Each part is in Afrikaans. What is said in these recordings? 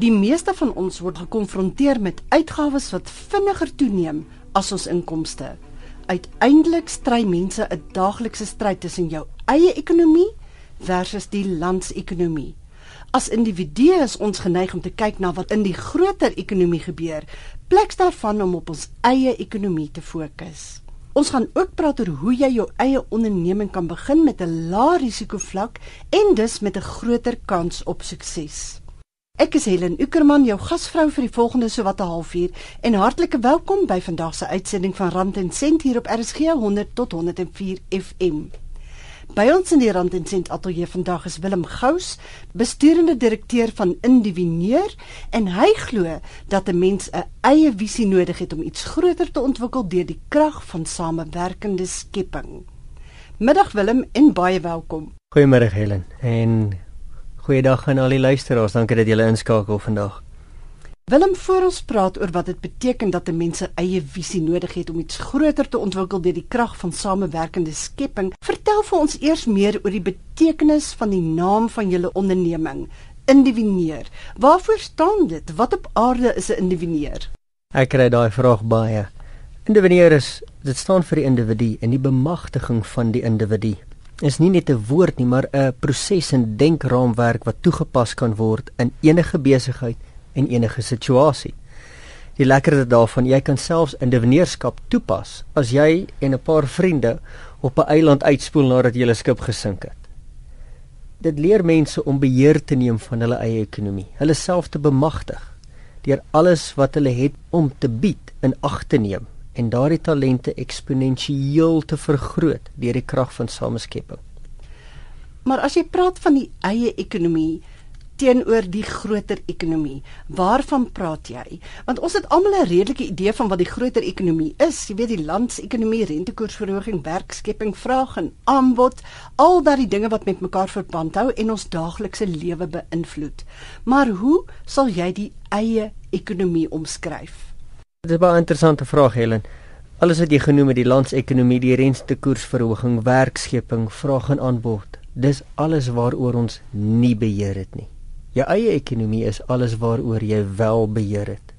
Die meeste van ons word gekonfronteer met uitgawes wat vinniger toeneem as ons inkomste. Uiteindelik stry mense 'n daaglikse stryd tussen jou eie ekonomie versus die landsekonomie. As individue is ons geneig om te kyk na wat in die groter ekonomie gebeur, pleks daarvan om op ons eie ekonomie te fokus. Ons gaan ook praat oor hoe jy jou eie onderneming kan begin met 'n lae risiko vlak en dus met 'n groter kans op sukses. Ek is Helen Ukerman, jou gasvrou vir die volgende sowat 'n halfuur en hartlike welkom by vandag se uitsending van Rand en Sent hier op RSG 100 tot 104 FM. By ons in die Rand en Sent ateljee vandag is Willem Gous, besturende direkteur van Indivineer en hy glo dat 'n mens 'n eie visie nodig het om iets groter te ontwikkel deur die krag van samewerkende skepping. Middag Willem en baie welkom. Goeiemôre Helen en Goeiedag aan al die luisteraars. Dankie dat julle inskakel vandag. Willem, voor ons praat oor wat dit beteken dat 'n mens 'n eie visie nodig het om iets groter te ontwikkel deur die krag van samewerkende skepping, vertel vir ons eers meer oor die betekenis van die naam van julle onderneming, Indivineer. Waarvoor staan dit? Wat op aarde is 'n indivineer? Ek kry daai vraag baie. Indivineer is dit staan vir die individu en die bemagtiging van die individu is nie net 'n woord nie, maar 'n proses en denkraamwerk wat toegepas kan word in enige besigheid en enige situasie. Die lekkerste daarvan, jy kan selfs indivineerskap toepas as jy en 'n paar vriende op 'n eiland uitspoel nadat 'n skip gesink het. Dit leer mense om beheer te neem van hulle eie ekonomie, hulle self te bemagtig deur alles wat hulle het om te bied in ag te neem en daardie talente eksponensieel te vergroot deur die krag van sameskepping. Maar as jy praat van die eie ekonomie teenoor die groter ekonomie, waarvan praat jy? Want ons het almal 'n redelike idee van wat die groter ekonomie is. Jy weet die landsekonomie, rentekoersverhoging, werkskepping, vraag en aanbod, al daardie dinge wat met mekaar verband hou en ons daaglikse lewe beïnvloed. Maar hoe sal jy die eie ekonomie omskryf? Dit is 'n baie interessante vraag Helen. Alles wat jy genoem het, die landsekonomie, die rentekoersverhoging, werkskepping, vraag en aanbod, dis alles waaroor ons nie beheer het nie. Jou eie ekonomie is alles waaroor jy wel beheer het.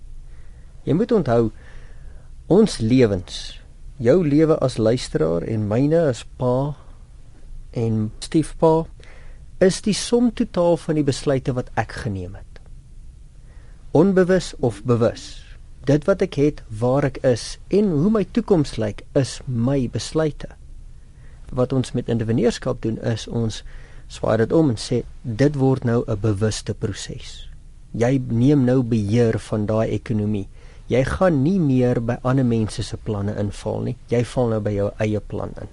Jy moet onthou ons lewens, jou lewe as luisteraar en myne as pa en stiefpa is die som totaal van die besluite wat ek geneem het. Onbewus of bewus dit wat ek het, waar ek is en hoe my toekoms lyk, is my besluite. Wat ons met indivineurskap doen is ons swaai dit om en sê dit word nou 'n bewuste proses. Jy neem nou beheer van daai ekonomie. Jy gaan nie meer by ander mense se planne inval nie. Jy val nou by jou eie plan in.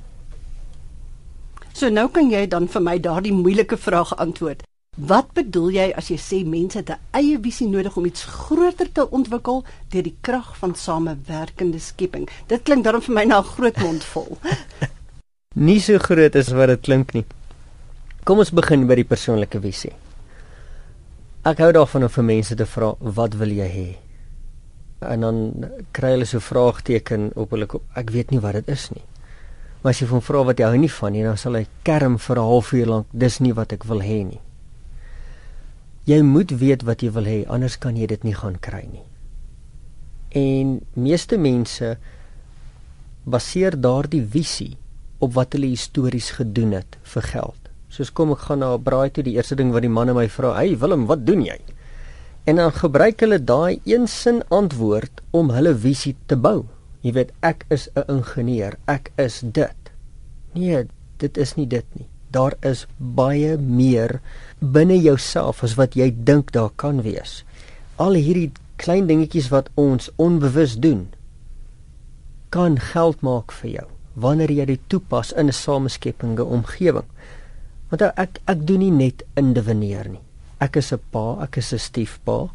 So nou kan jy dan vir my daardie moeilike vraag antwoord. Wat bedoel jy as jy sê mense het 'n eie visie nodig om iets groter te ontwikkel deur die krag van samewerkende skepping? Dit klink daarom vir my na 'n groot mond vol. nie so groot as wat dit klink nie. Kom ons begin by die persoonlike visie. Ek hou daarvan om vir mense te vra, "Wat wil jy hê?" En dan kry hulle so vraagteken op hulle kop. Ek weet nie wat dit is nie. Maar as jy hom vra wat jy hou nie van nie, dan sal hy kerm vir 'n halfuur lank, "Dis nie wat ek wil hê nie." Jy moet weet wat jy wil hê anders kan jy dit nie gaan kry nie. En meeste mense baseer daardie visie op wat hulle histories gedoen het vir geld. Soos kom ek gaan na 'n braai toe die eerste ding wat die manne my vra, "Hey Willem, wat doen jy?" En dan gebruik hulle daai een sin antwoord om hulle visie te bou. Jy weet, ek is 'n ingenieur, ek is dit. Nee, dit is nie dit nie daar is baie meer binne jouself as wat jy dink daar kan wees. Al hierdie klein dingetjies wat ons onbewus doen kan geld maak vir jou wanneer jy dit toepas in 'n sameskepende omgewing. Want ek ek doen nie net indivineer nie. Ek is 'n pa, ek is 'n stiefpa.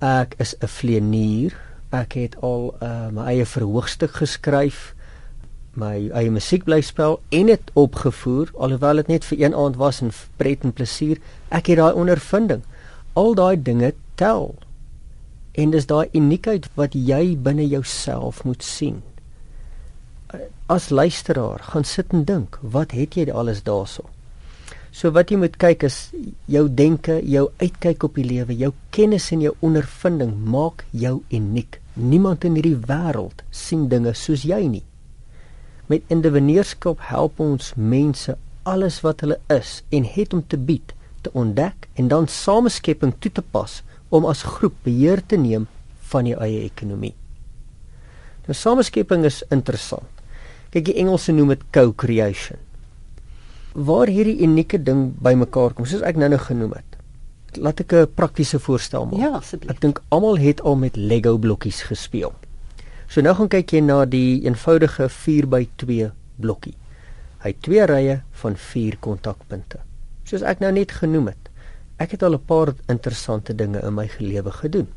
Ek is 'n vleenier. Ek het al uh, my eie verhoogstuk geskryf my eie musiek bly speel en dit opgevoer alhoewel dit net vir een aand was en pret en plesier ek het daai ondervinding al daai dinge tel en dis daai uniekheid wat jy binne jouself moet sien as luisteraar gaan sit en dink wat het jy alles daarso So wat jy moet kyk is jou denke, jou uitkyk op die lewe, jou kennis en jou ondervinding maak jou uniek. Niemand in hierdie wêreld sien dinge soos jy nie. Met individueurskap help ons mense alles wat hulle is en het om te bied te ontdek en dan sameskepping toe te pas om as groep beheer te neem van jou eie ekonomie. Nou sameskepping is interessant. Kyk, die Engelse noem dit co-creation. Waar hierdie unieke ding bymekaar kom, soos ek nou-nou genoem het. Laat ek 'n praktiese voorstel maak. Ja, asseblief. Ek dink almal het al met Lego blokkies gespeel. So nou gaan kyk jy na die eenvoudige 4x2 blokkie. Hy het twee rye van 4 kontakpunte. Soos ek nou net genoem het. Ek het al 'n paar interessante dinge in my lewe gedoen.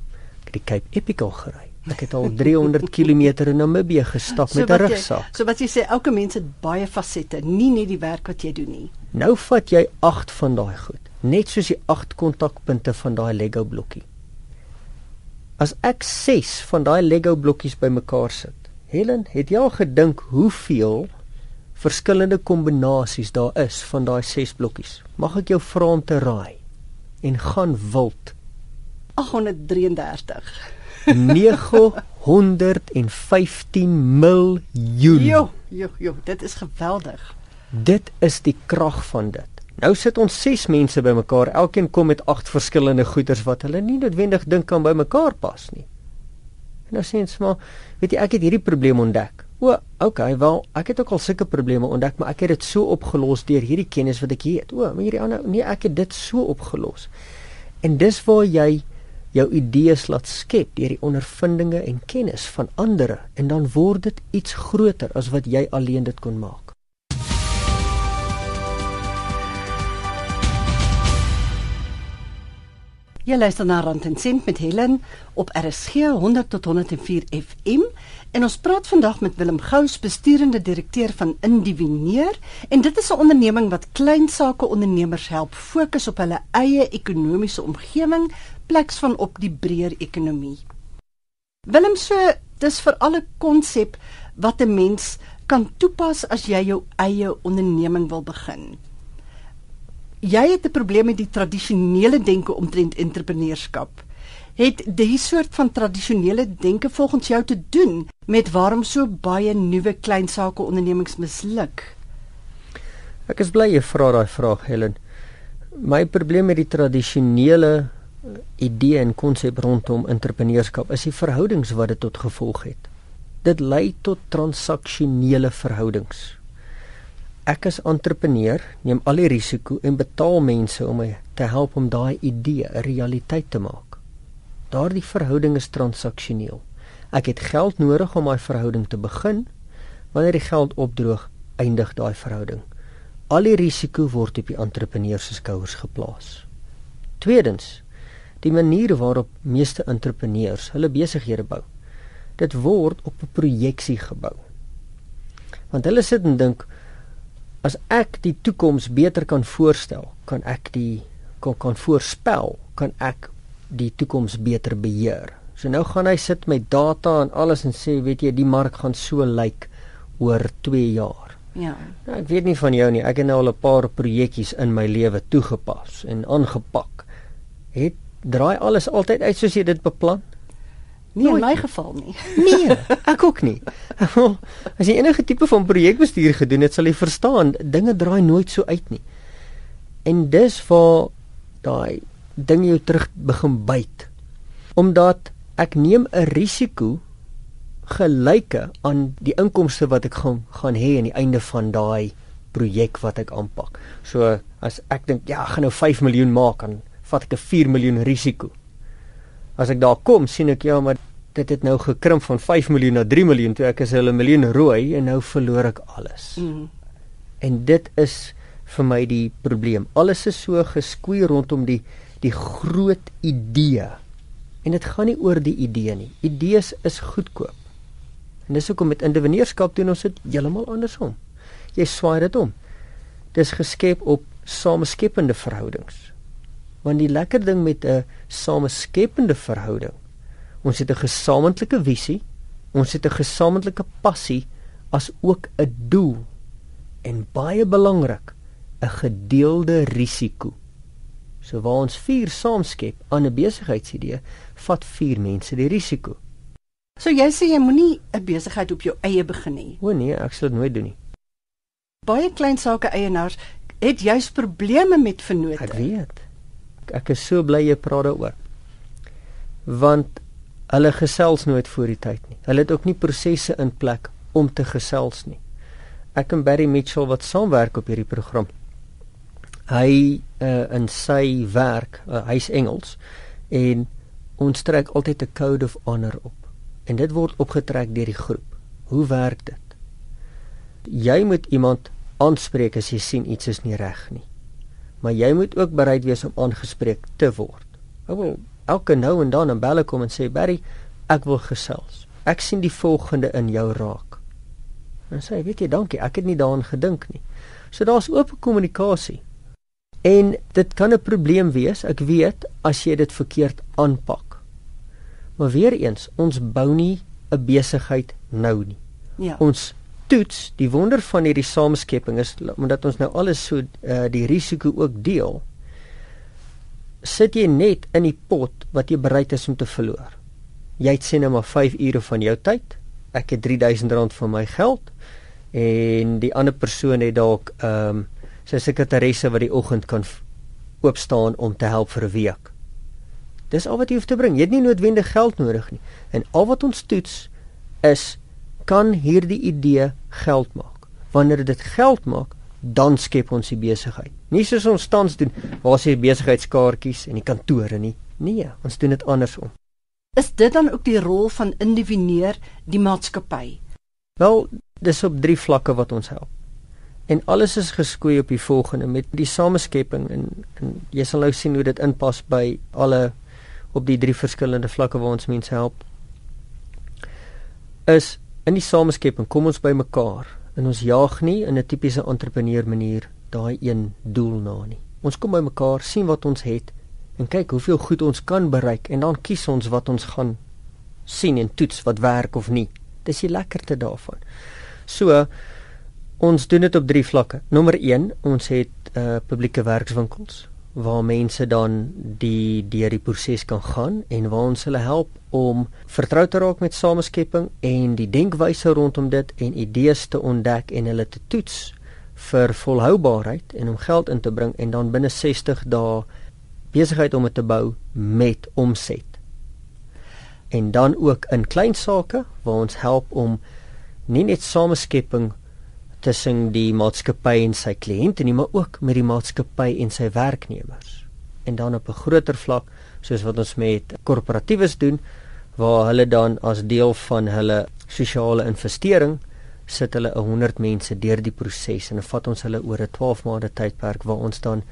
Ek het die Cape Epic al gery. Ek het al 300 km in Namibië gestap met 'n jy- rugsak. So wat jy sê, elke mens het baie fasette, nie net die werk wat jy doen nie. Nou vat jy 8 van daai goed, net soos die 8 kontakpunte van daai Lego blokkie. As ek 6 van daai Lego blokkies bymekaar sit. Helen, het jy al gedink hoeveel verskillende kombinasies daar is van daai 6 blokkies? Mag ek jou vra om te raai en gaan wild. 833. 915 miljoen. Jo, jo, jo, dit is geweldig. Dit is die krag van dit. Nou sit ons 6 mense bymekaar. Elkeen kom met 8 verskillende goeders wat hulle nie noodwendig dink kan bymekaar pas nie. En nou sê ons maar, weet jy, ek het hierdie probleem ontdek. O, okay, wel, ek het ook al sulke probleme ontdek, maar ek het dit so opgelos deur hierdie kennis wat ek het. O, maar hierdie ander, nee, ek het dit so opgelos. En dis waar jy jou idees laat skep deur die ondervindinge en kennis van ander en dan word dit iets groter as wat jy alleen dit kon maak. Jy luister na Rand en Sent met Helen op RSG 100 tot 104 FM en ons praat vandag met Willem Gous, besturende direkteur van Indivineer en dit is 'n onderneming wat klein sake ondernemers help fokus op hulle eie ekonomiese omgewing pleks van op die breër ekonomie. Willem, so dis vir alle konsep wat 'n mens kan toepas as jy jou eie onderneming wil begin. Jy het 'n probleem met die tradisionele denke omtrent entrepreneurskap. Het die soort van tradisionele denke volgens jou te doen met waarom so baie nuwe klein sake ondernemings misluk? Ek is bly jy vra daai vraag Helen. My probleem met die tradisionele eh, idee en konsep rondom entrepreneurskap is die verhoudings wat dit tot gevolg het. Dit lei tot transaksionele verhoudings. Ek as entrepreneur neem al die risiko en betaal mense om my te help om daai idee 'n realiteit te maak. Daardie verhouding is transaksioneel. Ek het geld nodig om daai verhouding te begin. Wanneer die geld opdroog, eindig daai verhouding. Al die risiko word op die entrepreneur se skouers geplaas. Tweedens, die manier waarop meeste entrepreneurs hulle besighede bou. Dit word op 'n projeksie gebou. Want hulle sit en dink as ek die toekoms beter kan voorstel, kan ek die kan, kan voorspel, kan ek die toekoms beter beheer. So nou gaan hy sit met data en alles en sê, weet jy, die mark gaan so lyk oor 2 jaar. Ja. Nou, ek weet nie van jou nie. Ek het nou al 'n paar projekkies in my lewe toegepas en aangepak. Het draai alles altyd uit soos jy dit beplan? Nie in Nooit my nie. geval nie. Nee, ek ook nie. As jy enige tipe van projekbestuur gedoen het, sal jy verstaan, dinge draai nooit so uit nie. En dis waar daai ding jou terug begin byt. Omdat ek neem 'n risiko gelyke aan die inkomste wat ek gaan gaan hê aan die einde van daai projek wat ek aanpak. So as ek dink ja, ek gaan nou 5 miljoen maak, dan vat ek 'n 4 miljoen risiko. As ek daar kom, sien ek ja, maar dit het nou gekrimp van 5 miljoen na 3 miljoen toe ek is hulle miljoen rooi en nou verloor ek alles. Mm. En dit is vir my die probleem. Alles is so geskoei rondom die die groot idee. En dit gaan nie oor die idee nie. Idees is goedkoop. En dis hoekom met individueurskap doen ons dit heeltemal andersom. Jy swaai dit om. Dis geskep op sameskepende verhoudings. Want die lekker ding met 'n sameskepende verhouding, ons het 'n gesamentlike visie, ons het 'n gesamentlike passie as ook 'n doel. En baie belangrik, 'n gedeelde risiko. So waar ons 4 saamskep aan 'n besigheidsidee, vat 4 mense die risiko. So jy sê jy moenie 'n besigheid op jou eie begin nie. O nee, ek sal dit nooit doen nie. Baie klein sake eienaars het juis probleme met vennote. Ek weet. Ek, ek is so bly jy praat daaroor. Want hulle gesels nooit voor die tyd nie. Hulle het ook nie prosesse in plek om te gesels nie. Ek en Barry Mitchell wat saamwerk op hierdie program. Hy uh, in sy werk, uh, hy's Engels en ons trek altyd 'n code of honor op. En dit word opgetrek deur die groep. Hoe werk dit? Jy moet iemand aanspreek as jy sien iets is nie reg nie. Maar jy moet ook bereid wees om aangespreek te word. Ek wil elke nou en dan 'n belle kom en sê Barry, ek wil gesels. Ek sien die volgende in jou raak. En sê, weet jy, dankie, ek het nie daaraan gedink nie. So daar's oop kommunikasie. En dit kan 'n probleem wees, ek weet, as jy dit verkeerd aanpak. Maar weer eens, ons bou nie 'n besigheid nou nie. Ja. Ons toets die wonder van hierdie sameskepping is omdat ons nou alles so uh, die risiko ook deel. Sit jy net in die pot wat jy bereid is om te verloor. Jy het sê net maar 5 ure van jou tyd. Ek het R3000 van my geld en die ander persoon het dalk ehm um, sy sekretaresse wat die oggend kan oopstaan om te help vir 'n week. Dis al wat jy hoef te bring. Jy het nie noodwendig geld nodig nie. En al wat ons toets is kan hierdie idee geld maak. Wanneer dit geld maak, dan skep ons die besigheid. Nie soos ons tans doen waar ons die besigheidskaartjies en die kantore nie. Nee, ons doen dit andersom. Is dit dan ook die rol van indivineer die maatskappy? Wel, dis op drie vlakke wat ons help. En alles is geskoei op die volgende met die sameskepping en, en jy sal nou sien hoe dit inpas by alle op die drie verskillende vlakke waar ons mense help. Is in die sameskepping kom ons by mekaar en ons jaag nie in 'n tipiese entrepreneur manier daai een doel na nie. Ons kom by mekaar, sien wat ons het en kyk hoeveel goed ons kan bereik en dan kies ons wat ons gaan sien en toets wat werk of nie. Dis die lekkerte daarvan. So ons doen dit op drie vlakke. Nommer 1, ons het uh publieke werkswinkels waar mense dan die deur die proses kan gaan en waar ons hulle help om vertrou te raak met sameskepping en die denkwyse rondom dit en idees te ontdek en hulle te toets vir volhoubaarheid en om geld in te bring en dan binne 60 dae besigheid om dit te bou met omset. En dan ook in klein sake waar ons help om nie net sameskepping tussen die maatskappy en sy kliënte nie, maar ook met die maatskappy en sy werknemers. En dan op 'n groter vlak, soos wat ons met korporatiewes doen, waar hulle dan as deel van hulle sosiale investering sit hulle 100 mense deur die proses en vat ons hulle oor 'n 12 maande tydperk waar ons dan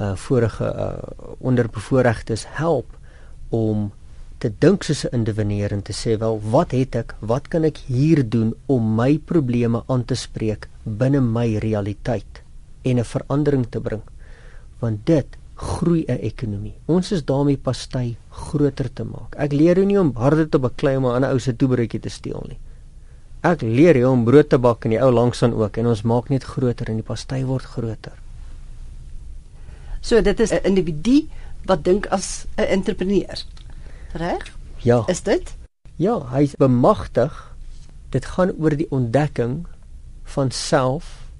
uh vorige uh onderbevoorregtes help om te dink soos 'n individueer en te sê wel wat het ek? Wat kan ek hier doen om my probleme aan te spreek binne my realiteit en 'n verandering te bring? Want dit groei 'n ekonomie. Ons is daarmee pasty groter te maak. Ek leer jou nie om harde te baklei om 'n ander ou se toebroodjie te steel nie. Ek leer jou om brood te bak en die ou langsaan ook en ons maak net groter en die pasty word groter. So dit is 'n individu wat dink as 'n entrepreneur. Reg? ja Is dit? Ja, hy's bemagtig. Dit gaan oor die ontdekking van self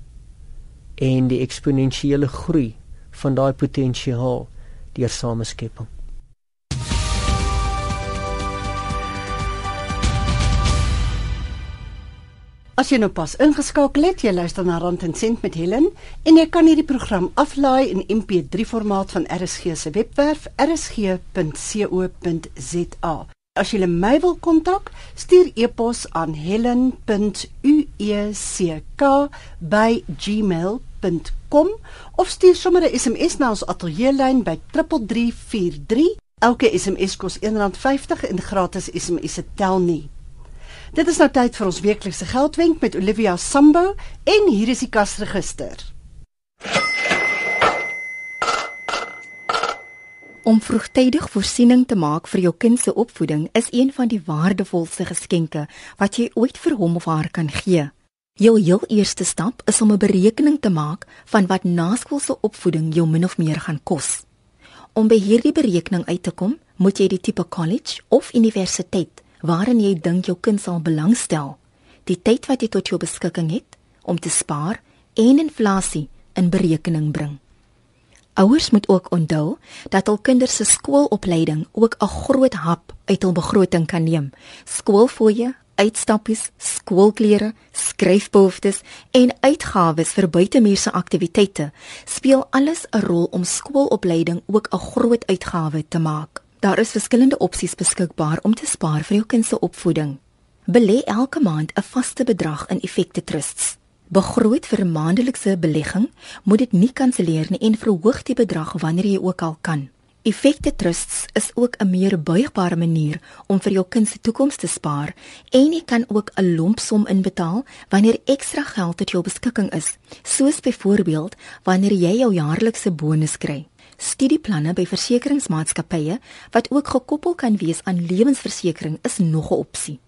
en die eksponensiële groei van daai potensiaal deur sameskepping. As jy nou pas ingeskakel het, jy luister na Rand en Sent met Helen en jy kan hierdie program aflaai in MP3 formaat van RSG se webwerf rsg.co.za. As jy my wil kontak, stuur e-pos aan helen.uecka@gmail.com of stuur sommer 'n SMS na ons ateljeelyn by 3343. Elke SMS kos R1.50 en gratis SMS se tel nie. Dit is nou tyd vir ons weeklikse geldwenk met Olivia Sambo en hier is die kasregister. Om vroegtydig voorsiening te maak vir jou kind se opvoeding is een van die waardevolste geskenke wat jy ooit vir hom of haar kan gee. Jou heel eerste stap is om 'n berekening te maak van wat naskoolse opvoeding jou min of meer gaan kos. Om by hierdie berekening uit te kom, moet jy die tipe college of universiteit waarin jy dink jou kind sal belangstel, die tyd wat jy tot jou beskikking het om te spaar en inflasie in berekening bring. Ouers moet ook onthou dat hul kinders se skoolopleiding ook 'n groot hap uit hul begroting kan neem. Skoolfooie, uitstappies, skoolklere, skryfbehoeftes en uitgawes vir buitemuurse aktiwiteite speel alles 'n rol om skoolopleiding ook 'n groot uitgawe te maak. Daar is verskillende opsies beskikbaar om te spaar vir jou kind se opvoeding. Belê elke maand 'n vaste bedrag in effekte trusts. Begroot vir 'n maandelikse belegging, moet dit nie kanselleer nie en verhoog die bedrag wanneer jy ook al kan. Effekte trusts is ook 'n meer buigbare manier om vir jou kind se toekoms te spaar en jy kan ook 'n lompsom inbetaal wanneer ekstra geld tot jou beskikking is, soos byvoorbeeld wanneer jy jou jaarlikse bonus kry. Studieplanne by versekeringsmaatskappye wat ook gekoppel kan wees aan lewensversekering is nog 'n opsie.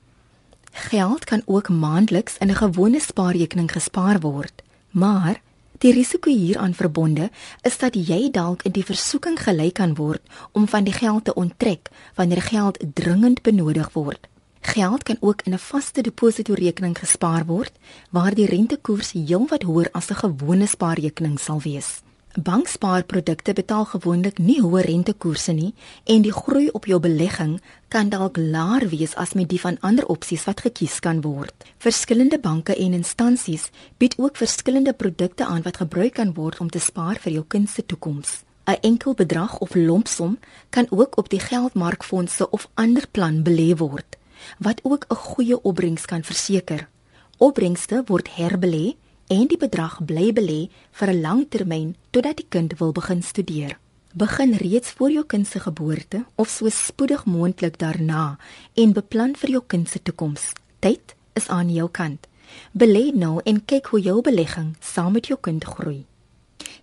Geld kan ook maandeliks in 'n gewone spaarrekening gespaar word, maar die risiko hieraan verbonde is dat jy dalk in die versoeking gelei kan word om van die geld te onttrek wanneer geld dringend benodig word. Geld kan ook in 'n vaste depositorekening gespaar word waar die rentekoers heelwat hoër as 'n gewone spaarrekening sal wees. Bankspaarprodukte betaal gewoonlik nie hoë rentekoerse nie en die groei op jou belegging kan dalk laer wees as met die van ander opsies wat gekies kan word. Verskillende banke en instansies bied ook verskillende produkte aan wat gebruik kan word om te spaar vir jou kind se toekoms. 'n Enkel bedrag of lompsom kan ook op die geldmarkfondse of ander plan belê word wat ook 'n goeie opbrengs kan verseker. Opbrengste word herbelê en die bedrag bly belê vir 'n lang termyn totdat die kind wil begin studeer. Begin reeds voor jou kind se geboorte of so spoedig moontlik daarna en beplan vir jou kind se toekoms. Tyd is aan jou kant. Belê nou en kyk hoe jou belegging saam met jou kind groei.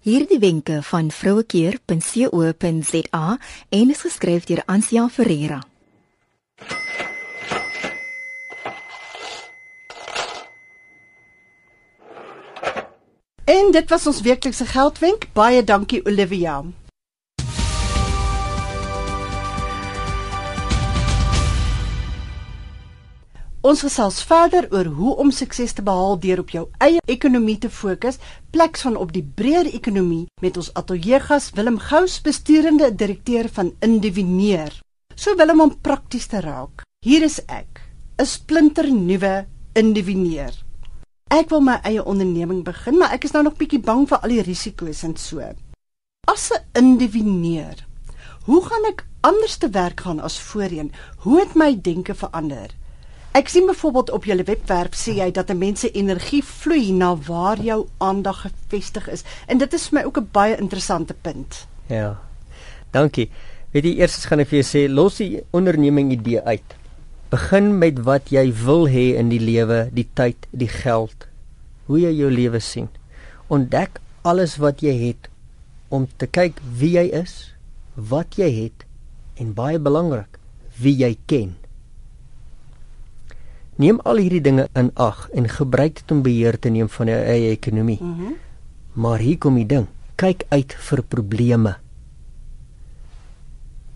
Hierdie wenke van vrouekeer.co.za en is geskryf deur Ansia Ferreira. En dit was ons weeklikse geldwenk. Baie dankie Olivia. Ons gesels verder oor hoe om sukses te behaal deur op jou eie ekonomie te fokus, pleks van op die breër ekonomie met ons ateljeegas Willem Gous, besturende direkteur van Indivineer. So Willem om prakties te raak. Hier is ek, 'n splinter nuwe Indivineer. Ek wil my eie onderneming begin, maar ek is nou nog bietjie bang vir al die risiko's en so. As 'n indivineer, hoe gaan ek anders te werk gaan as voorheen? Hoe het my denke verander? Ek sien byvoorbeeld op julle webwerf sê jy dat 'n mens se energie vloei na waar jou aandag gefestig is en dit is vir my ook 'n baie interessante punt. Ja. Dankie. Weet jy eers gaan ek vir jou sê los die onderneming idee uit. Begin met wat jy wil hê in die lewe, die tyd, die geld, hoe jy jou lewe sien. Ontdek alles wat jy het om te kyk wie jy is, wat jy het en baie belangrik, wie jy ken. Neem al hierdie dinge in ag en gebruik dit om beheer te neem van jou eie ekonomie. Mm -hmm. Maar hier kom die ding, kyk uit vir probleme.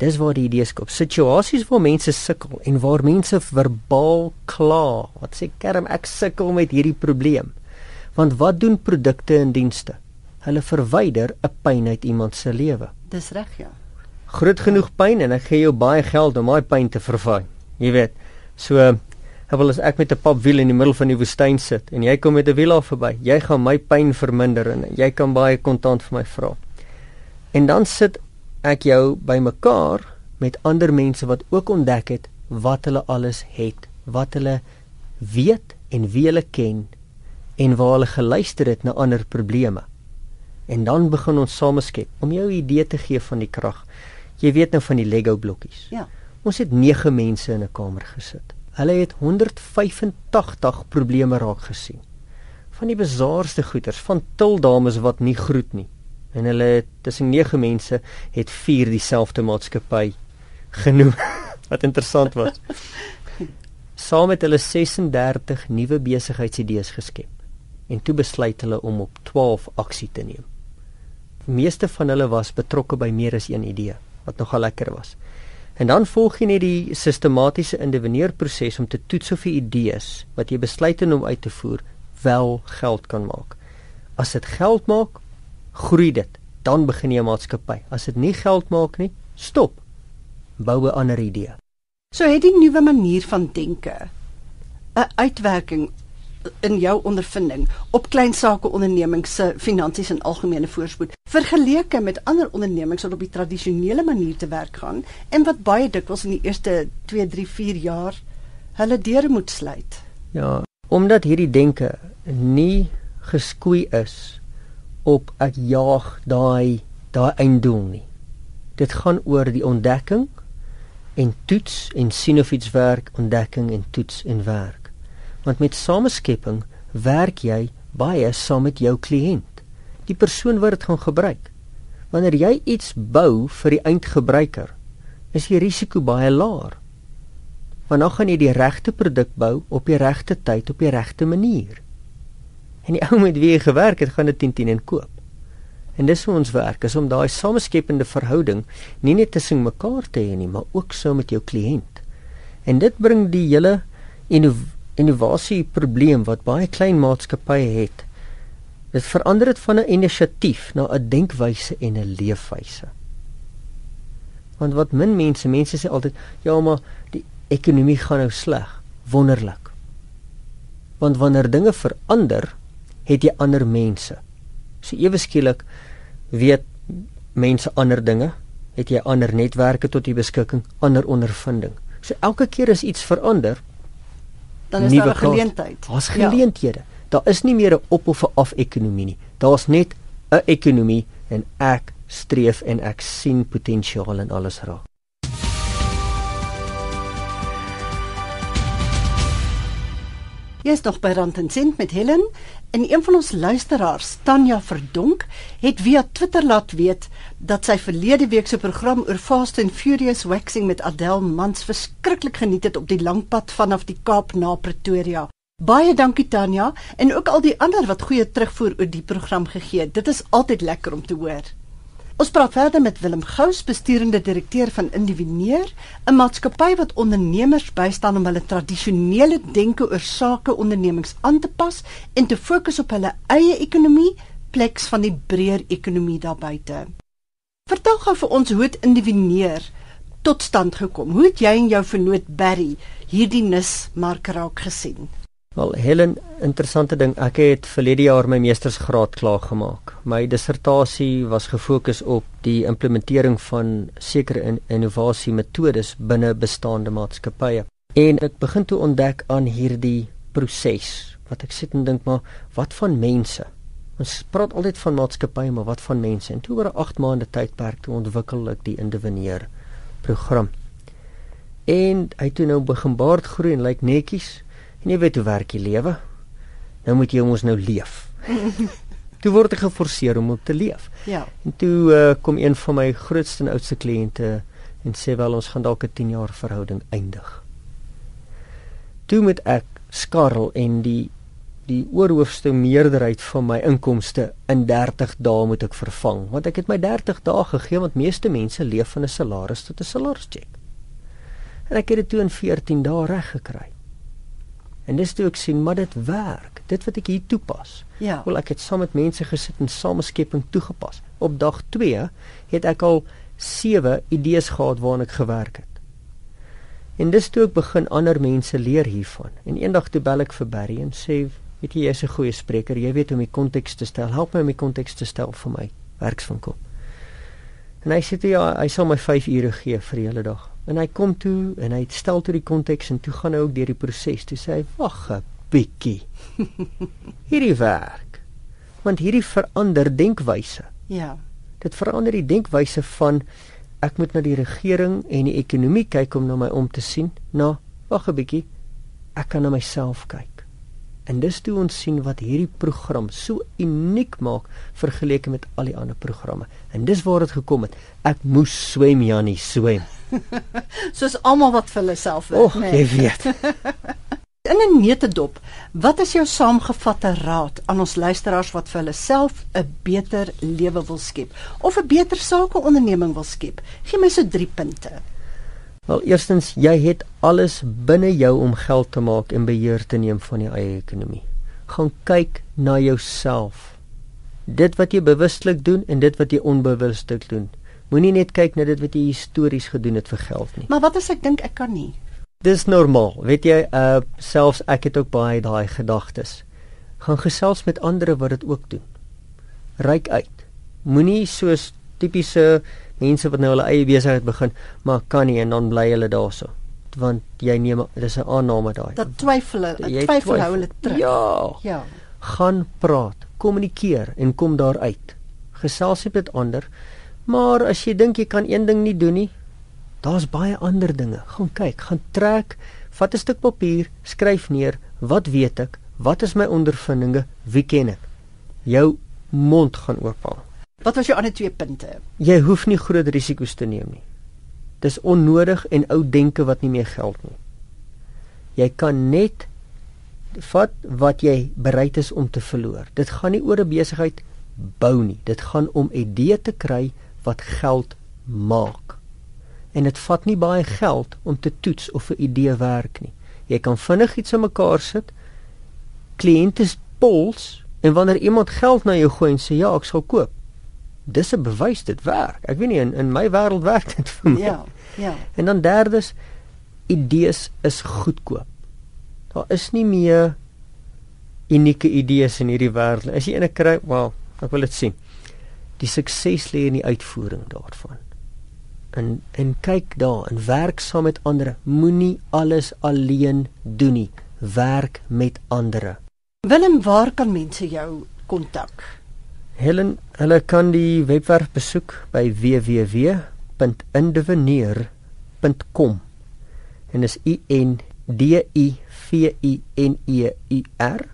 Dis waar die idees kom. Situasies waar mense sukkel en waar mense verbaal kla. Wat sê kerm ek sukkel met hierdie probleem. Want wat doen produkte en dienste? Hulle verwyder 'n pyn uit iemand se lewe. Dis reg, ja. Groot genoeg pyn en ek gee jou baie geld om daai pyn te vervang. Jy weet. So wil as ek met 'n papwiel in die middel van die woestyn sit en jy kom met 'n wiel af verby, jy gaan my pyn verminder en jy kan baie kontant vir my vra. En dan sit ek jou bymekaar met ander mense wat ook ontdek het wat hulle alles het, wat hulle weet en wie hulle ken en waar hulle geluister het na ander probleme. En dan begin ons sameskep om jou idee te gee van die krag. Jy weet nou van die Lego blokkies. Ja. Ons het 9 mense in 'n kamer gesit. Hulle het 185 probleme raak gesien. Van die bazaarste goeters, van tildames wat nie groet nie, en hulle tussen 9 mense het 4 dieselfde maatskappy genoem wat interessant was. Saam met hulle 36 nuwe besigheidsidees geskep. en toe besluit hulle om op 12 aksie te neem. Die meeste van hulle was betrokke by meer as een idee wat nogal lekker was. En dan volg jy net die sistematiese individueerproses om te toets of die idees wat jy besluit om uit te voer wel geld kan maak. As dit geld maak, groei dit, dan begin jy 'n maatskappy. As dit nie geld maak nie, stop. Bou 'n ander idee. So het die nuwe manier van denke 'n uitwerking in jou ondervinding op klein sake ondernemings se finansies en algemene voorspoed vergeleke met ander ondernemings wat op die tradisionele manier te werk gaan en wat baie dikwels in die eerste 2, 3, 4 jaar hulle deure moet sluit. Ja, omdat hierdie denke nie geskoei is op ek jaag daai daai einddoel nie. Dit gaan oor die ontdekking en toets en sien of iets werk, ontdekking en toets en werk. Want met sameskepping werk jy baie saam met jou kliënt, die persoon wat dit gaan gebruik. Wanneer jy iets bou vir die eindgebruiker, is die risiko baie laer. Want dan gaan jy die regte produk bou op die regte tyd op die regte manier. En die ou met wie jy gewerk het, gaan dit 10 10 en koop. En dis hoe ons werk, is om daai sameskepende verhouding nie net tussen mekaar te hê nie, maar ook so met jou kliënt. En dit bring die hele innovasie probleem wat baie klein maatskappye het. Dit verander dit van 'n inisiatief na 'n denkwyse en 'n leefwyse. Want wat min mense, mense sê altyd, ja, maar die ekonomie gaan nou sleg. Wonderlik. Want wanneer dinge verander, het jy ander mense. So ewe skielik weet mense ander dinge, het jy ander netwerke tot jou beskikking, ander ondervinding. So elke keer as iets verander, dan is daar 'n geleentheid. Daar's geleenthede. Ja. Daar is nie meer 'n op of 'n af ekonomie nie. Daar's net 'n ekonomie en ek streef en ek sien potensiaal in alles raak. Jy is nog by Rand en Sent met Helen en een van ons luisteraars, Tanya Verdonk, het via Twitter laat weet dat sy verlede week se program oor Fast and Furious waxing met Adele Mans verskriklik geniet het op die lang pad vanaf die Kaap na Pretoria. Baie dankie Tanya en ook al die ander wat goeie terugvoer oor die program gegee het. Dit is altyd lekker om te hoor. Ons praat verder met Willem Gous, besturende direkteur van Indivineer, 'n maatskappy wat ondernemers bystaan om hulle tradisionele denke oor sake ondernemings aan te pas en te fokus op hulle eie ekonomie pleks van die breër ekonomie daar buite. Vertel gou vir ons hoe dit Indivineer tot stand gekom. Hoe het jy en jou vernoot Barry hierdie nis mark raak gesien? Wel, Helen, interessante ding. Ek het verlede jaar my meestersgraad klaar gemaak. My dissertasie was gefokus op die implementering van sekere in innovasie metodes binne bestaande maatskappye. En ek begin toe ontdek aan hierdie proses wat ek sit en dink maar wat van mense? Ons praat altyd van maatskappye, maar wat van mense? En toe oor 'n 8 maande tydperk toe ontwikkel ek die indivineer program. En hy toe nou begin baard groei en lyk netjies. En jy weet hoe werk die lewe. Nou moet jy mos nou leef. toe word ek geforseer om op te leef. Ja. En toe uh, kom een van my grootste en oudste kliënte en sê wel ons gaan dalk 'n 10 jaar verhouding eindig. Toe moet ek skarrel en die die oorhoofste meerderheid van my inkomste in 30 dae moet ek vervang want ek het my 30 dae gegee want meeste mense leef van 'n salaris tot 'n salarischeck. En ek het dit toe in 14 dae reg gekry. En dis toe ek sien maar dit werk. Dit wat ek hier toepas. Ja. Wel ek het saam met mense gesit en sameskepping toegepas. Op dag 2 het ek al 7 idees gehad waaraan ek gewerk het. En dis toe ek begin ander mense leer hiervan. En eendag toe bel ek vir Barry en sê, "Weet jy, jy's 'n goeie spreker. Jy weet hoe om die konteks te stel. Help my om die konteks te stel vir my werkswinkel." En hy sê, "Ja, hy sal my 5 ure gee vir die hele dag." En hy kom toe en hy stel toe die konteks en toe gaan hy ook deur die proses. Toe sê hy: "Wag 'n bietjie. hierdie werk. Want hierdie verander denkwyse. Ja. Dit verander die denkwyse van ek moet na die regering en die ekonomie kyk om na my om te sien. Na, wag 'n bietjie. Ek kan na myself kyk. En dis toe ons sien wat hierdie program so uniek maak vergeleke met al die ander programme. En dis waar dit gekom het. Ek moes swem Jannie, swem. Soos almal wat vir hulle self werk, oh, nee. jy weet. In 'n neutedop, wat is jou saamgevatte raad aan ons luisteraars wat vir hulle self 'n beter lewe wil skep of 'n beter sakeonderneming wil skep? Gee my so 3 punte. Wel, eerstens, jy het alles binne jou om geld te maak en beheer te neem van jou eie ekonomie. Gaan kyk na jouself. Dit wat jy bewustelik doen en dit wat jy onbewustelik doen. Moenie net kyk na dit wat jy histories gedoen het vir geld nie. Maar wat as ek dink ek kan nie? Dis normaal. Weet jy, uh selfs ek het ook baie daai gedagtes. Gaan gesels met ander wat dit ook doen. Ryk uit. Moenie soos tipiese mense wat nou hulle eie besigheid begin, maar kan nie en dan bly hulle daarso. Want jy neem dis 'n aanname daai. Dat twyfel, Jy twyfel hou hulle terug. Ja. Ja. Gaan praat, kommunikeer en kom daaruit. Gesels met ander. Maar as jy dink jy kan een ding nie doen nie, daar's baie ander dinge. Gaan kyk, gaan trek, vat 'n stuk papier, skryf neer, wat weet ek? Wat is my ondervindinge? Wie ken ek? Jou mond gaan oopval. Wat was jou ander twee punte? Jy hoef nie groot risiko's te neem nie. Dis onnodig en ou denke wat nie meer geld nie. Jy kan net vat wat jy bereid is om te verloor. Dit gaan nie oor 'n besigheid bou nie. Dit gaan om idee te kry wat geld maak. En dit vat nie baie geld om te toets of 'n idee werk nie. Jy kan vinnig iets in mekaar sit. Kliënte pols en wanneer iemand geld na jou gooi en sê ja, ek sal koop. Dis 'n bewys dit werk. Ek weet nie in in my wêreld werk dit vir my. Ja, ja. En dan derdes idees is goedkoop. Daar is nie meer unieke idees in hierdie wêreld. As jy 'n kry, wel, ek wil dit sien. Die sukses lê in die uitvoering daarvan. En en kyk daar en werk saam met ander. Moenie alles alleen doen nie. Werk met ander. Willem, waar kan mense jou kontak? Helen, hulle kan die webwerf besoek by www.indiveneer.com. En dis I N D I V I N E U R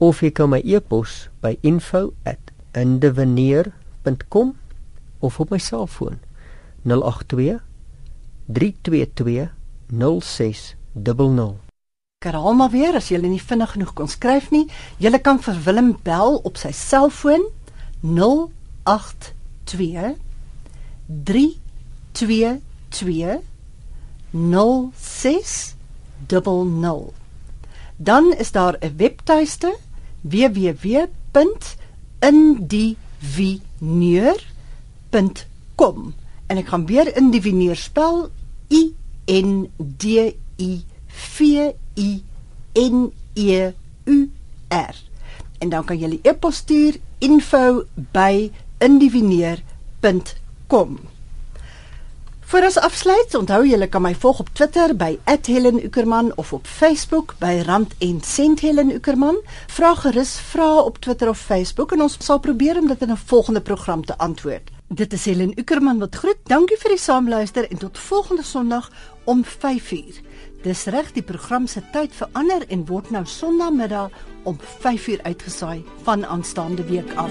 of jy kan my e-pos by info@indiveneer.com of op my selfoon 082 322 0600. Herhaal maar weer as jy nie vinnig genoeg kon skryf nie. Jy kan vir Willem bel op sy selfoon 082 322 0600. Dan is daar 'n webtuiste www.indivineur.com en ek gaan weer indivineur spel I N D I V I N E U R. En dan kan jy die e-pos stuur info@indivineer.com. Vir ons afsluit, onthou julle kan my volg op Twitter by @HelenUckerman of op Facebook by Rand en Sent Helen Uckerman. Vra gerus vra op Twitter of Facebook en ons sal probeer om dit in 'n volgende program te antwoord. Dit is Helen Uckerman wat groet. Dankie vir die saamluister en tot volgende Sondag om 5uur. Dis reg, die program se tyd verander en word nou Sondagmiddag om 5uur uitgesaai van aanstaande week af.